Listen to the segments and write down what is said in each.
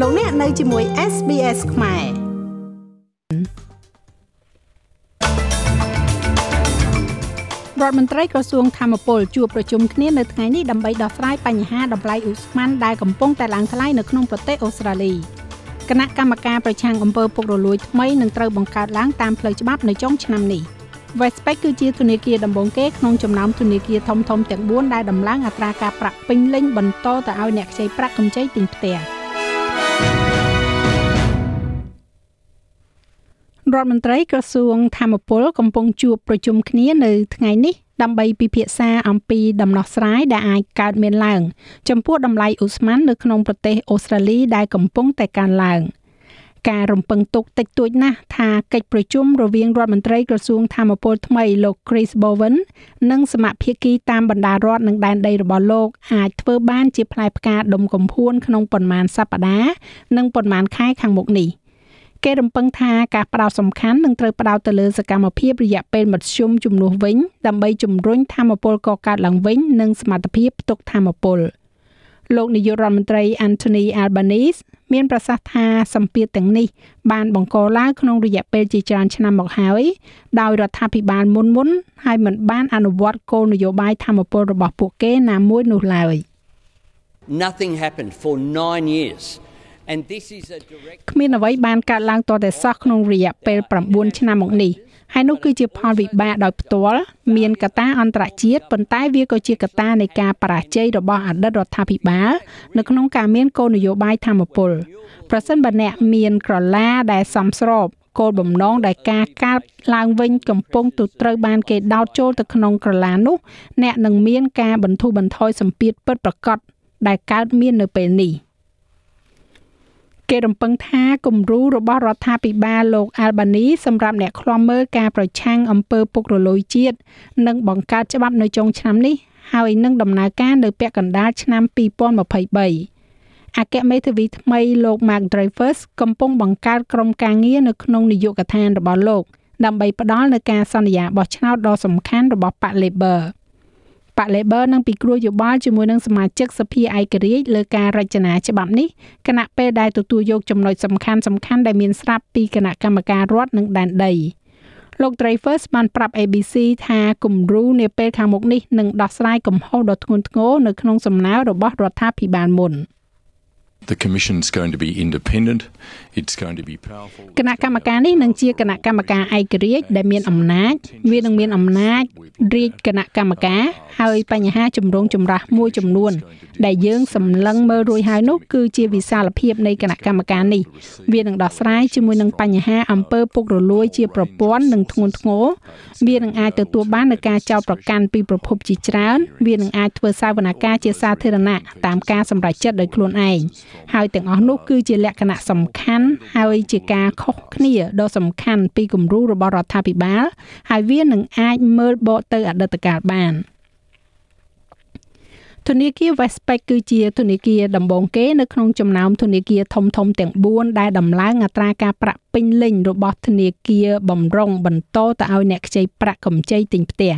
លោកអ្នកនៅជាមួយ SBS ខ្មែររដ្ឋមន្ត្រីក្រសួងធម្មពលជួបប្រជុំគ្នានៅថ្ងៃនេះដើម្បីដោះស្រាយបញ្ហាតម្លៃឧស្ម័នដែលកំពុងតែឡើងថ្លៃនៅក្នុងប្រទេសអូស្ត្រាលីគណៈកម្មការប្រឆាំងអំពើពុករលួយថ្មីនឹងត្រូវបង្កើតឡើងតាមផ្លូវច្បាប់នៅចុងឆ្នាំនេះ Westpac គឺជាធនាគារដំបូងគេក្នុងចំណោមធនាគារធំៗទាំង4ដែលដំឡើងអត្រាការប្រាក់ពេញលេញបន្តទៅឲ្យអ្នកខ្ចីប្រាក់កម្ចីទិញផ្ទះ។ រដ្ឋមន្ត្រីក្រសួងធម្មពលកំពុងជួបប្រជុំគ្នានៅថ្ងៃនេះដើម្បីពិភាក្សាអំពីដំណោះស្រាយដែលអាចកើតមានឡើង ចំពោះតម្លៃឧស្ម័ននៅក្នុងប្រទេសអូស្ត្រាលីដែលកំពុងតែកើនឡើងការរំពឹងទុកតិចតួចណាស់ថាកិច្ចប្រជុំរវាងរដ្ឋមន្ត្រីក្រសួងធម្មពលថ្មីលោក Chris Bowen និងសមាភិកីតាមបណ្ដារដ្ឋនិងដែនដីរបស់លោកអាចធ្វើបានជាផ្លែផ្កាដុំកំភួនក្នុងប៉ុន្មានសប្តាហ៍និងប៉ុន្មានខែខាងមុខនេះ។ គេរំពឹងថាការផ្ដោតសំខាន់នឹងត្រូវផ្ដោតទៅលើសកម្មភាពរយៈពេលមធ្យមជំនួសវិញដើម្បីជំរុញធម្មពលកកើតឡើងវិញនិងសមត្ថភាពផ្ទុកធម្មពលលោកនាយករដ្ឋមន្ត្រី Anthony Albanese មានប្រសាសន៍ថាសម្ពាធទាំងនេះបានបង្កឡើងក្នុងរយៈពេលជាច្រើនឆ្នាំមកហើយដោយរដ្ឋាភិបាលមុនមុនហើយមិនបានអនុវត្តគោលនយោបាយធម្មពលរបស់ពួកគេណាមួយនោះឡើយ Nothing happened for 9 years and this is a direct គ្មានអ្វីបានកើតឡើងតតែសោះក្នុងរយៈពេល9ឆ្នាំមកនេះហើយនោះគឺជាផលវិបាកដោយផ្ទាល់មានកត្តាអន្តរជាតិប៉ុន្តែវាក៏ជាកត្តានៃការបរាជ័យរបស់អតីតរដ្ឋាភិបាលនៅក្នុងការមានគោលនយោបាយធម្មពលប្រសិនបើអ្នកមានក្រឡាដែលសមស្របគោលបំណងដែលការកើតឡើងវិញកំពុងទៅត្រូវបានគេដោតចូលទៅក្នុងក្រឡានោះ អ្នកនឹងមានការបន្ធូរបន្ថយសម្ពាធពិតប្រាកដដែលកើតមាននៅពេលនេះ គេរំពឹងថាគំរូរបស់រដ្ឋាភិបាលលោក Albany សម្រាប់អ្នកឃ្លាំមើលការប្រឆាំងអំពើពុករលួយជាតិនឹងបង្កើតច្បាប់នៅចុងឆ្នាំនេះហើយនឹងដំណើរការនៅពាក់កណ្ដាលឆ្នាំ2023អគ្គមេធាវីថ្មីលោក Mark Dreyfus កំពុងបង្កើតក្រុមការងារនៅក្នុងនាយកដ្ឋានរបស់លោក ដើម្បីផ្ដល់នូវការសន្យាបោះឆ្នោតដ៏សំខាន់របស់បក Labor ។ បក Labor នឹងពិគ្រោះយោបល់ជាមួយនឹងសមាជិកសភាឯករាជ្យលើការរចនាច្បាប់នេះគណៈពេលដែលទទួលយកចំណុចសំខាន់សំខាន់ដែលមានស្រាប់ពីគណៈកម្មការរដ្ឋនិងដែនដីលោក Dreyfus បានប្រាប់ ABC ថាគំរូនាពេលខាងមុខនេះនឹងដោះស្រាយកំហុសដ៏ធ្ងន់ធ្ងរនៅក្នុងសំណើរបស់រដ្ឋាភិបាលមុន។ The commission is going to be independent it's going to be powerful គណៈកម្មការនេះនឹងជាគណៈកម្មការឯករាជ្យដែលមានអំណាច វានឹងមានអំណាចរាជគណៈកម្មការ ហើយបញ្ហាចម្រូងចម្រាសមួយចំនួន ដែលយើងសម្លឹងមើលរួចហើយនោះគឺជាវិសាលភាពនៃគណៈកម្មការនេះវានឹងដោះស្រាយជាមួយនឹងបញ្ហាអំពើពុករលួយជាប្រព័ន្ធនិងធ្ងន់ធ្ងរវានឹងអាចទទួលបាននូវការចោទប្រកាន់ពីប្រភពជាច្រើន វានឹងអាចធ្វើសាវនាការជាសាធារណៈតាមការសម្រេចចិត្តដោយខ្លួនឯងហើយទាំងអស់នោះគឺជាលក្ខណៈសំខាន់ហើយជាការខុសគ្នាដ៏សំខាន់ពីគំរូរបស់រដ្ឋាភិបាល ហើយវានឹងអាចមើលបកទៅអតីតកាលបានធនាគារ Westpac គឺជាធនាគារដំបូងគេនៅក្នុងចំណោមធនាគារធំធំទាំង4ដែលដំឡើងអត្រាការប្រាក់ពេញលេញរបស់ធនាគារបំរុងបន្តទៅឲ្យអ្នកខ្ចីប្រាក់កម្ចីទិញផ្ទះ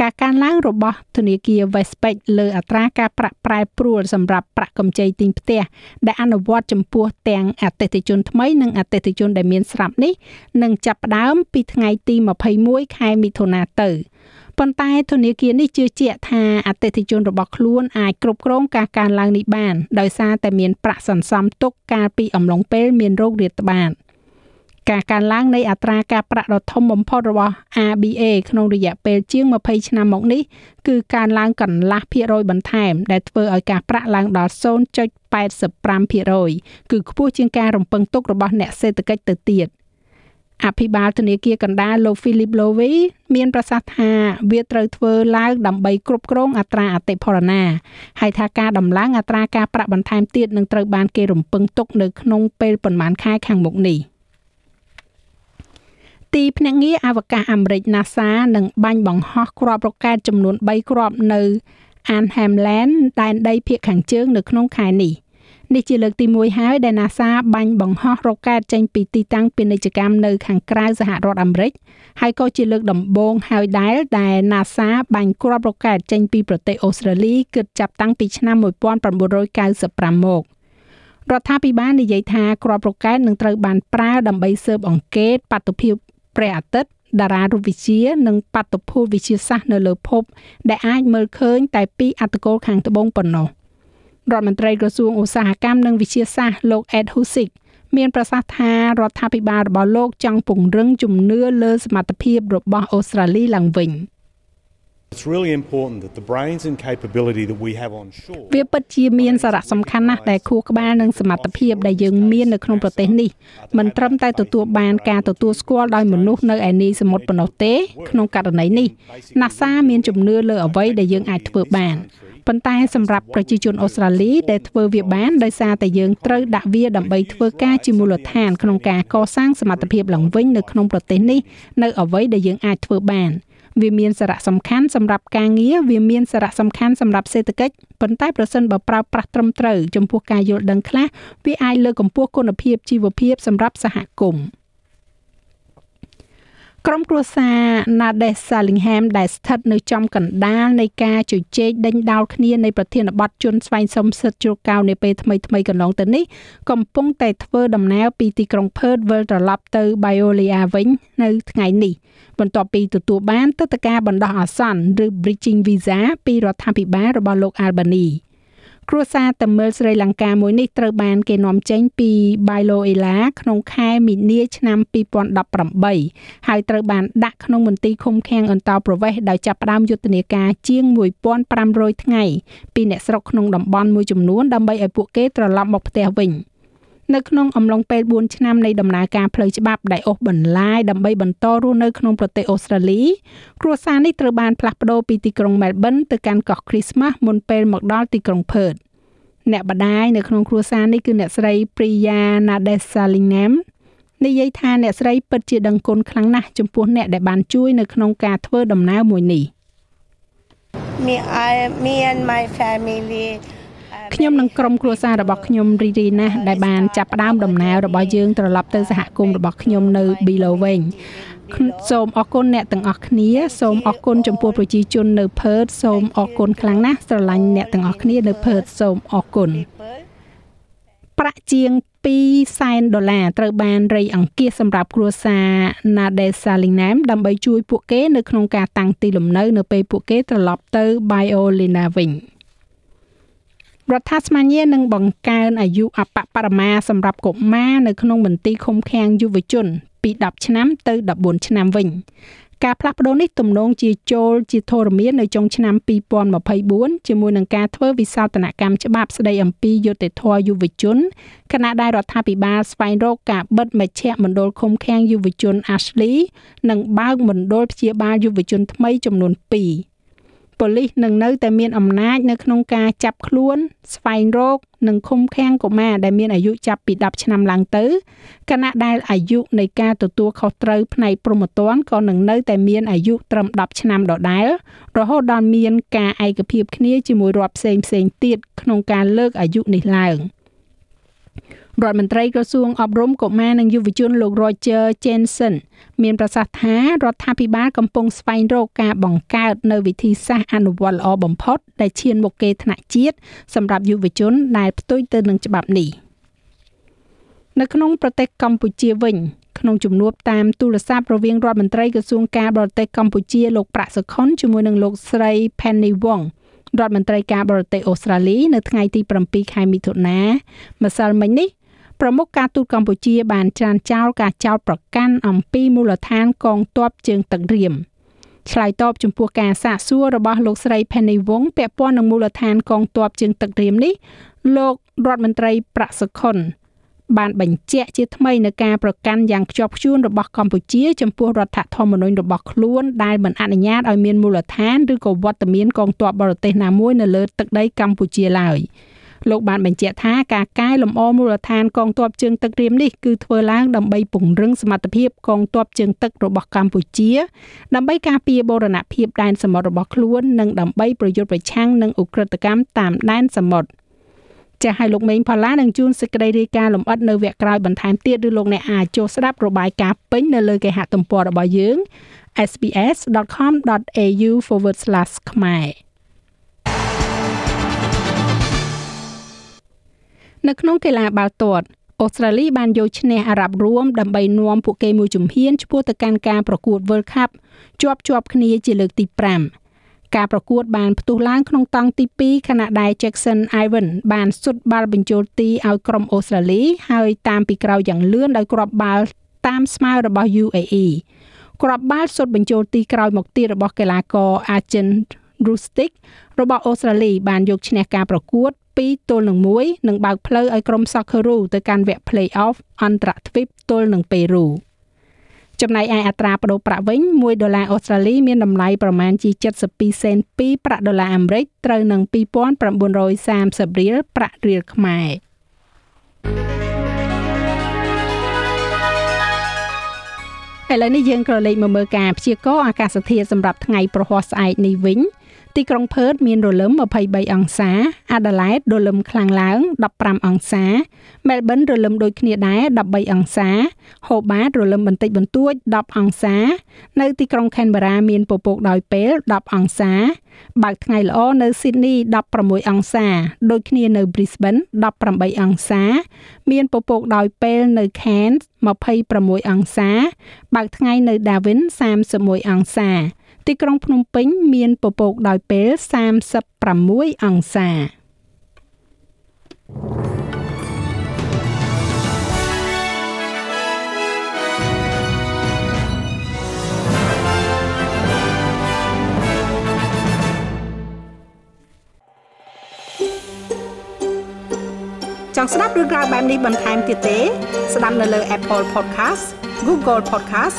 ការកើនឡើងរបស់ធនាគារ Westpac លើអត្រាការប្រាក់ប្រែប្រួលសម្រាប់ប្រាក់កម្ចីទិញផ្ទះដែលអនុវត្តចំពោះទាំងអតិថិជនថ្មីនិងអតិថិជនដែលមានស្រាប់នេះនឹងចាប់ផ្ដើមពីថ្ងៃទី21ខែមិថុនាទៅប៉ុន្តែធនាគារនេះជឿជាក់ថាអតិថិជនរបស់ខ្លួនអាចគ្រប់គ្រងការកើនឡើងនេះបានដោយសារតែមានប្រាក់សន្សំទុកកាលពីអំឡុងពេលមានโรគរាតត្បាត។ ការកើនឡើងនៃអត្រាការប្រាក់ដ៏ធំបំផុតរបស់ ABA ក្នុងរយៈពេលជាង20ឆ្នាំមកនេះគឺកើនឡើងកន្លះភាគរយបន្ថែម ដែលធ្វើឲ្យការប្រាក់ឡើងដល់0.85%គឺខ្ពស់ជាងការរំពឹងទុករបស់អ្នកសេដ្ឋកិច្ចទៅទៀតអភិបាលធនាគារកណ្ដាលលោក Philip Lowe មានប្រសាសន៍ថាវាត្រូវធ្វើឡើងដើម្បីគ្រប់គ្រងអត្រាអតិផរណាហើយថាការដំឡើងអត្រាការប្រាក់បន្ថែមទៀតនឹងត្រូវបានគេរំពឹងទុកនៅក្នុងពេលប្រមាណខែខាងមុខនេះ។ ទីភ្នាក់ងារអវកាសអាមេរិក NASA នឹងបាញ់បង្ហោះគ្រាប់រ៉ុកែតចំនួន3គ្រាប់នៅ Arnhem Land ដែនដីភាគខាងជើងនៅក្នុងខែនេះនេះជាលើកទី1ហើយដែល NASA បាញ់បង្ហោះរ៉ុកែតចេញពីទីតាំងពាណិជ្ជកម្មនៅខាងក្រៅសហរដ្ឋអាមេរិកហើយក៏ជាលើកដំបូងហើយដែរដែល NASA បាញ់គ្រាប់រ៉ុកែតចេញពីប្រទេសអូស្ត្រាលីគិតចាប់តាំងពីឆ្នាំ1995មករដ្ឋាភិបាលនិយាយថាក្របរ៉ុកែតនឹងត្រូវបានប្រើដើម្បីស៊ើបអង្កេតបាតុភិប ព្រះអាទិត្យតារារូបវិទ្យានិងបាតុភូតវិទ្យាសាស្ត្រនៅលើភព ដែលអាចមើលឃើញ តែពីអត្តកូលខាងត្បូងប៉ុណ្ណោះរដ្ឋមន្ត្រីក្រសួងឧស្សាហកម្មនិងវិទ្យាសាស្ត្រលោក Ed Husick មានប្រសាសន៍ថារដ្ឋាភិបាលរបស់លោកចង់ពង្រឹងជំនឿលើសមត្ថភាពរបស់អូស្ត្រាលីឡើងវិញ។ It's really important that the brains and capability that we have on shore វាពិតជាមានសារៈសំខាន់ណាស់ដែលខួរក្បាលនិងសមត្ថភាពដែលយើងមាននៅក្នុងប្រទេសនេះមិនត្រឹមតែទទួលបានការទទួលស្គាល់ដោយមនុស្សនៅឯនីសមុទ្រប៉ុណ្ណោះទេ ក្នុងករណីនេះ NASA មានជំនឿលើអ្វីដែលយើងអាចធ្វើបានប៉ុន្តែសម្រាប់ប្រជាជនអូស្ត្រាលីដែលធ្វើវាបានដោយសារតែយើងត្រូវដាក់វាដើម្បីធ្វើការជាមូលដ្ឋានក្នុងការកសាងសមត្ថភាពឡើងវិញនៅក្នុងប្រទេសនេះនៅអ្វីដែលយើងអាចធ្វើបាន។ វាមានសារៈសំខាន់សម្រាប់ការងារវាមានសារៈសំខាន់សម្រាប់សេដ្ឋកិច្ចប៉ុន្តែប្រសិនបើប្រើប្រាស់ត្រឹមត្រូវចំពោះការយល់ដឹងខ្លះវាអាចលើកកម្ពស់គុណភាពជីវភាពសម្រាប់សហគមន៍ ក្រុមគ្រួសារ Nades Salingham ដែលស្ថិតនៅចំកណ្ដាលនៃការជជែកដេញដោលគ្នានៃប្រធានបទជនស្វែងសុំសិទ្ធិជ្រកកោននៅពេលថ្មីថ្មីកន្លងទៅនេះកំពុងតែធ្វើដំណើរពីទីក្រុង Perth វិលត្រឡប់ទៅ Biolia វិញនៅថ្ងៃនេះបន្ទាប់ពីទទួលបានទឹកតការបណ្ដោះអាសន្នឬ bridging visa ពីរដ្ឋាភិបាលរបស់លោក Albany គ្រួសារតមិលស្រីលង្កាមួយនេះត្រូវបានគេនាំចេញពី Bailoela ក្នុងខែមីនាឆ្នាំ2018ហើយត្រូវបានដាក់ក្នុងមន្ទីរឃុំឃាំងអន្តោប្រវេសន៍ដោយចាប់ផ្ដើមយុទ្ធនាការជាង1500ថ្ងៃពីអ្នកស្រុកក្នុងតំបន់មួយចំនួនដើម្បីឲ្យពួកគេត្រឡប់មកផ្ទះវិញ នៅក្នុងអំឡុងពេល4ឆ្នាំនៃដំណើរការផ្លូវច្បាប់ដែលអូសបន្លាយដើម្បីបន្តរស់នៅក្នុងប្រទេសអូស្ត្រាលីគ្រួសារនេះត្រូវបានផ្លាស់ប្ដូរពីទីក្រុងមែលប៊នទៅកាន់កោះគ្រីស្មាស់មុនពេលមកដល់ទីក្រុងផឺតអ្នកបដាយនៅក្នុងគ្រួសារនេះគឺអ្នកស្រី Priya Nadesalinam និយាយថាអ្នកស្រីពិតជាដឹងគុណខ្លាំងណាស់ចំពោះអ្នកដែលបានជួយនៅក្នុងការធ្វើដំណើរមួយនេះ Me I me and my family ខ្ញុំនិងក្រុមគ្រួសាររបស់ខ្ញុំរីករាយណាស់ដែលបានចាប់ផ្ដើមដំណើររបស់យើងត្រឡប់ទៅសហគមន៍របស់ខ្ញុំនៅ Bilo វិញសូមអរគុណអ្នកទាំងអស់គ្នាសូមអរគុណចំពោះប្រជាជននៅ Perth សូមអរគុណខ្លាំងណាស់ស្រឡាញ់អ្នកទាំងអស់គ្នានៅ Perth សូមអរគុណប្រាក់ជាង2សែនដុល្លារត្រូវបានរៃអង្គាសសម្រាប់គ្រួសារ Nades Salinam ដើម្បីជួយពួកគេនៅក្នុងការតាំងទីលំនៅ នៅពេលពួកគេត្រឡប់ទៅ Biolina វិញ។ រដ្ឋាភិបាលនឹងបង្កើនអាយុអបបរមាសម្រាប់កុមារនៅក្នុងមន្ទីរឃុំឃាំងយុវជនពី10ឆ្នាំទៅ14ឆ្នាំវិញការផ្លាស់ប្ដូរនេះទំនងជាចូលជាធរមាននៅចុងឆ្នាំ2024ជាមួយនឹងការធ្វើវិសោធនកម្មច្បាប់ស្តីអំពីយុត្តិធម៌យុវជនខណៈដែលរដ្ឋាភិបាលស្វែងរកការបិទមជ្ឈមណ្ឌលឃុំឃាំងយុវជន Ashley និងបើកមណ្ឌលព្យាបាលយុវជនថ្មីចំនួន2 ប៉ូលីសនឹងនៅតែមានអំណាចនៅក្នុងការចាប់ខ្លួន ស្វែងរក និងឃុំឃាំងកុមារដែលមានអាយុចាប់ពី10ឆ្នាំឡើងទៅខណៈដែលអាយុនៃការទទួលខុសត្រូវផ្នែកព្រហ្មទណ្ឌក៏នឹងនៅតែមានអាយុត្រឹម10ឆ្នាំដដែលរហូតដល់មានការឯកភាពគ្នាជាមួយរដ្ឋផ្សេងផ្សេងទៀតក្នុងការលើកអាយុនេះឡើង។ រដ្ឋមន្ត្រីក្រសួងអប់រំកុមារនិងយុវជនលោក Roger Jensen មានប្រសាសន៍ថារដ្ឋាភិបាលកំពុងស្វែងរកការបង្កើតនៅវិធីសាស្ត្រអនុវត្តល្អបំផុត ដែលឈានមុខគេថ្នាក់ជាតិសម្រាប់យុវជនដែលផ្ទុយទៅនឹងច្បាប់នេះនៅក្នុងប្រទេសកម្ពុជាវិញក្នុងជំនួបតាមទូរស័ព្ទរវាងរដ្ឋមន្ត្រីក្រសួងការបរទេសកម្ពុជាលោកប្រាក់សុខុនជាមួយនឹងលោកស្រី Penny Wong រដ្ឋមន្ត្រីការបរទេសអូស្ត្រាលី នៅថ្ងៃទី7ខែមិថុនាម្សិលមិញនេះ ប្រមុខការទូតកម្ពុជាបានច្រានចោលការចោទប្រកាន់អំពីមូលដ្ឋានកងទ័ពជើងទឹករៀមឆ្លើយតបចំពោះការសាកសួររបស់លោកស្រី Penny Wong ពាក់ព័ន្ធនឹងមូលដ្ឋានកងទ័ពជើងទឹករៀមនេះលោករដ្ឋមន្ត្រីប្រាក់សុខុនបានបញ្ជាក់ជាថ្មីនៅការប្រកាន់យ៉ាងខ្ជាប់ខ្ជួនរបស់កម្ពុជាចំពោះរដ្ឋធម្មនុញ្ញរបស់ខ្លួនដែលមិនអនុញ្ញាតឲ្យមានមូលដ្ឋានឬក៏វត្តមានកងទ័ពបរទេសណាមួយនៅលើទឹកដីកម្ពុជាឡើយ។ លោកបានបញ្ជាក់ថាការកែលម្អមូលដ្ឋានកងទ័ពជើងទឹករៀមនេះគឺធ្វើឡើងដើម្បីពង្រឹងសមត្ថភាពកងទ័ពជើងទឹករបស់កម្ពុជា ដើម្បីការពារបូរណភាពដែនសមុទ្ររបស់ខ្លួននិងដើម្បីប្រយុទ្ធប្រឆាំងនឹងឧក្រិដ្ឋកម្មតាមដែនសមុទ្រចាស់ឲ្យលោកមេងផល្លានឹងជួនសេចក្តីរាយការណ៍លម្អិតនៅវគ្គក្រោយបន្ថែមទៀតឬលោកអ្នកអាចចូលស្ដាប់របាយការណ៍ពេញនៅលើគេហទំព័ររបស់យើង sbs.com.au/ ខ្មែរ នៅក្នុងកីឡាបាល់ទាត់អូស្ត្រាលីបានយកឈ្នះអារ៉ាប់រួមដើម្បីនាំពួកគេមួយជំហានឆ្ពោះទៅកាន់ការប្រកួត World Cup ជាប់ជាប់គ្នាជាលើកទី5ការប្រកួតបានផ្ទុះឡើងក្នុងតង់ទី2ខណៈដែល Jackson Ivan បានសុតបាល់បញ្ចូលទីឲ្យក្រុមអូស្ត្រាលីហើយតាមពីក្រោយយ៉ាងលឿនដោយគ្រាប់បាល់តាមស្មៅរបស់ UAE គ្រាប់បាល់សុតបញ្ចូលទីក្រោយមកទៀតរបស់កីឡាករ Arjen Rustic របស់អូស្ត្រាលីបានយកឈ្នះការប្រកួត 2ទល់នឹង1និងបើកផ្លូវឲ្យក្រុម Socceroo ទៅកាន់វគ្គ Play-off អន្តរទ្វីបទល់នឹងប៉េរូចំណែកឯអត្រាប្តូរប្រាក់វិញ1ដុល្លារអូស្ត្រាលីមានតម្លៃប្រមាណជា72សេនពីប្រាក់ដុល្លារអាមេរិកត្រូវនឹង2930រៀលប្រាក់រៀលខ្មែរឥឡូវនេះយើងក៏លេខមកមើលការព្យាករណ៍អាកាសធាតុសម្រាប់ថ្ងៃប្រហ័សស្អែកនេះវិញ ទីក្រុងផឺតមានរលឹម23អង្សា អាដាលេដរលឹមខ្លាំងឡើង15អង្សា មែលប៊នរលឹមដូចគ្នាដែរ13អង្សា ហូបាតរលឹមបន្តិចបន្តួច10អង្សា នៅទីក្រុងខេនបេរ៉ាមានពពកដោយពេល10អង្សា បើកថ្ងៃល្អនៅស៊ីដនី16អង្សា ដូចគ្នានៅ Brisbane 18អង្សា មានពពកដោយពេលនៅ Cairns 26អង្សា បើកថ្ងៃនៅ Darwin 31អង្សា ទីក្រុងភ្នំពេញមានពពកដោយពេល36អង្សាចង់ស្ដាប់រឿងក្រៅបែបនេះបន្ថែមទៀតទេ ស្ដាប់នៅលើ Apple Podcast Google Podcast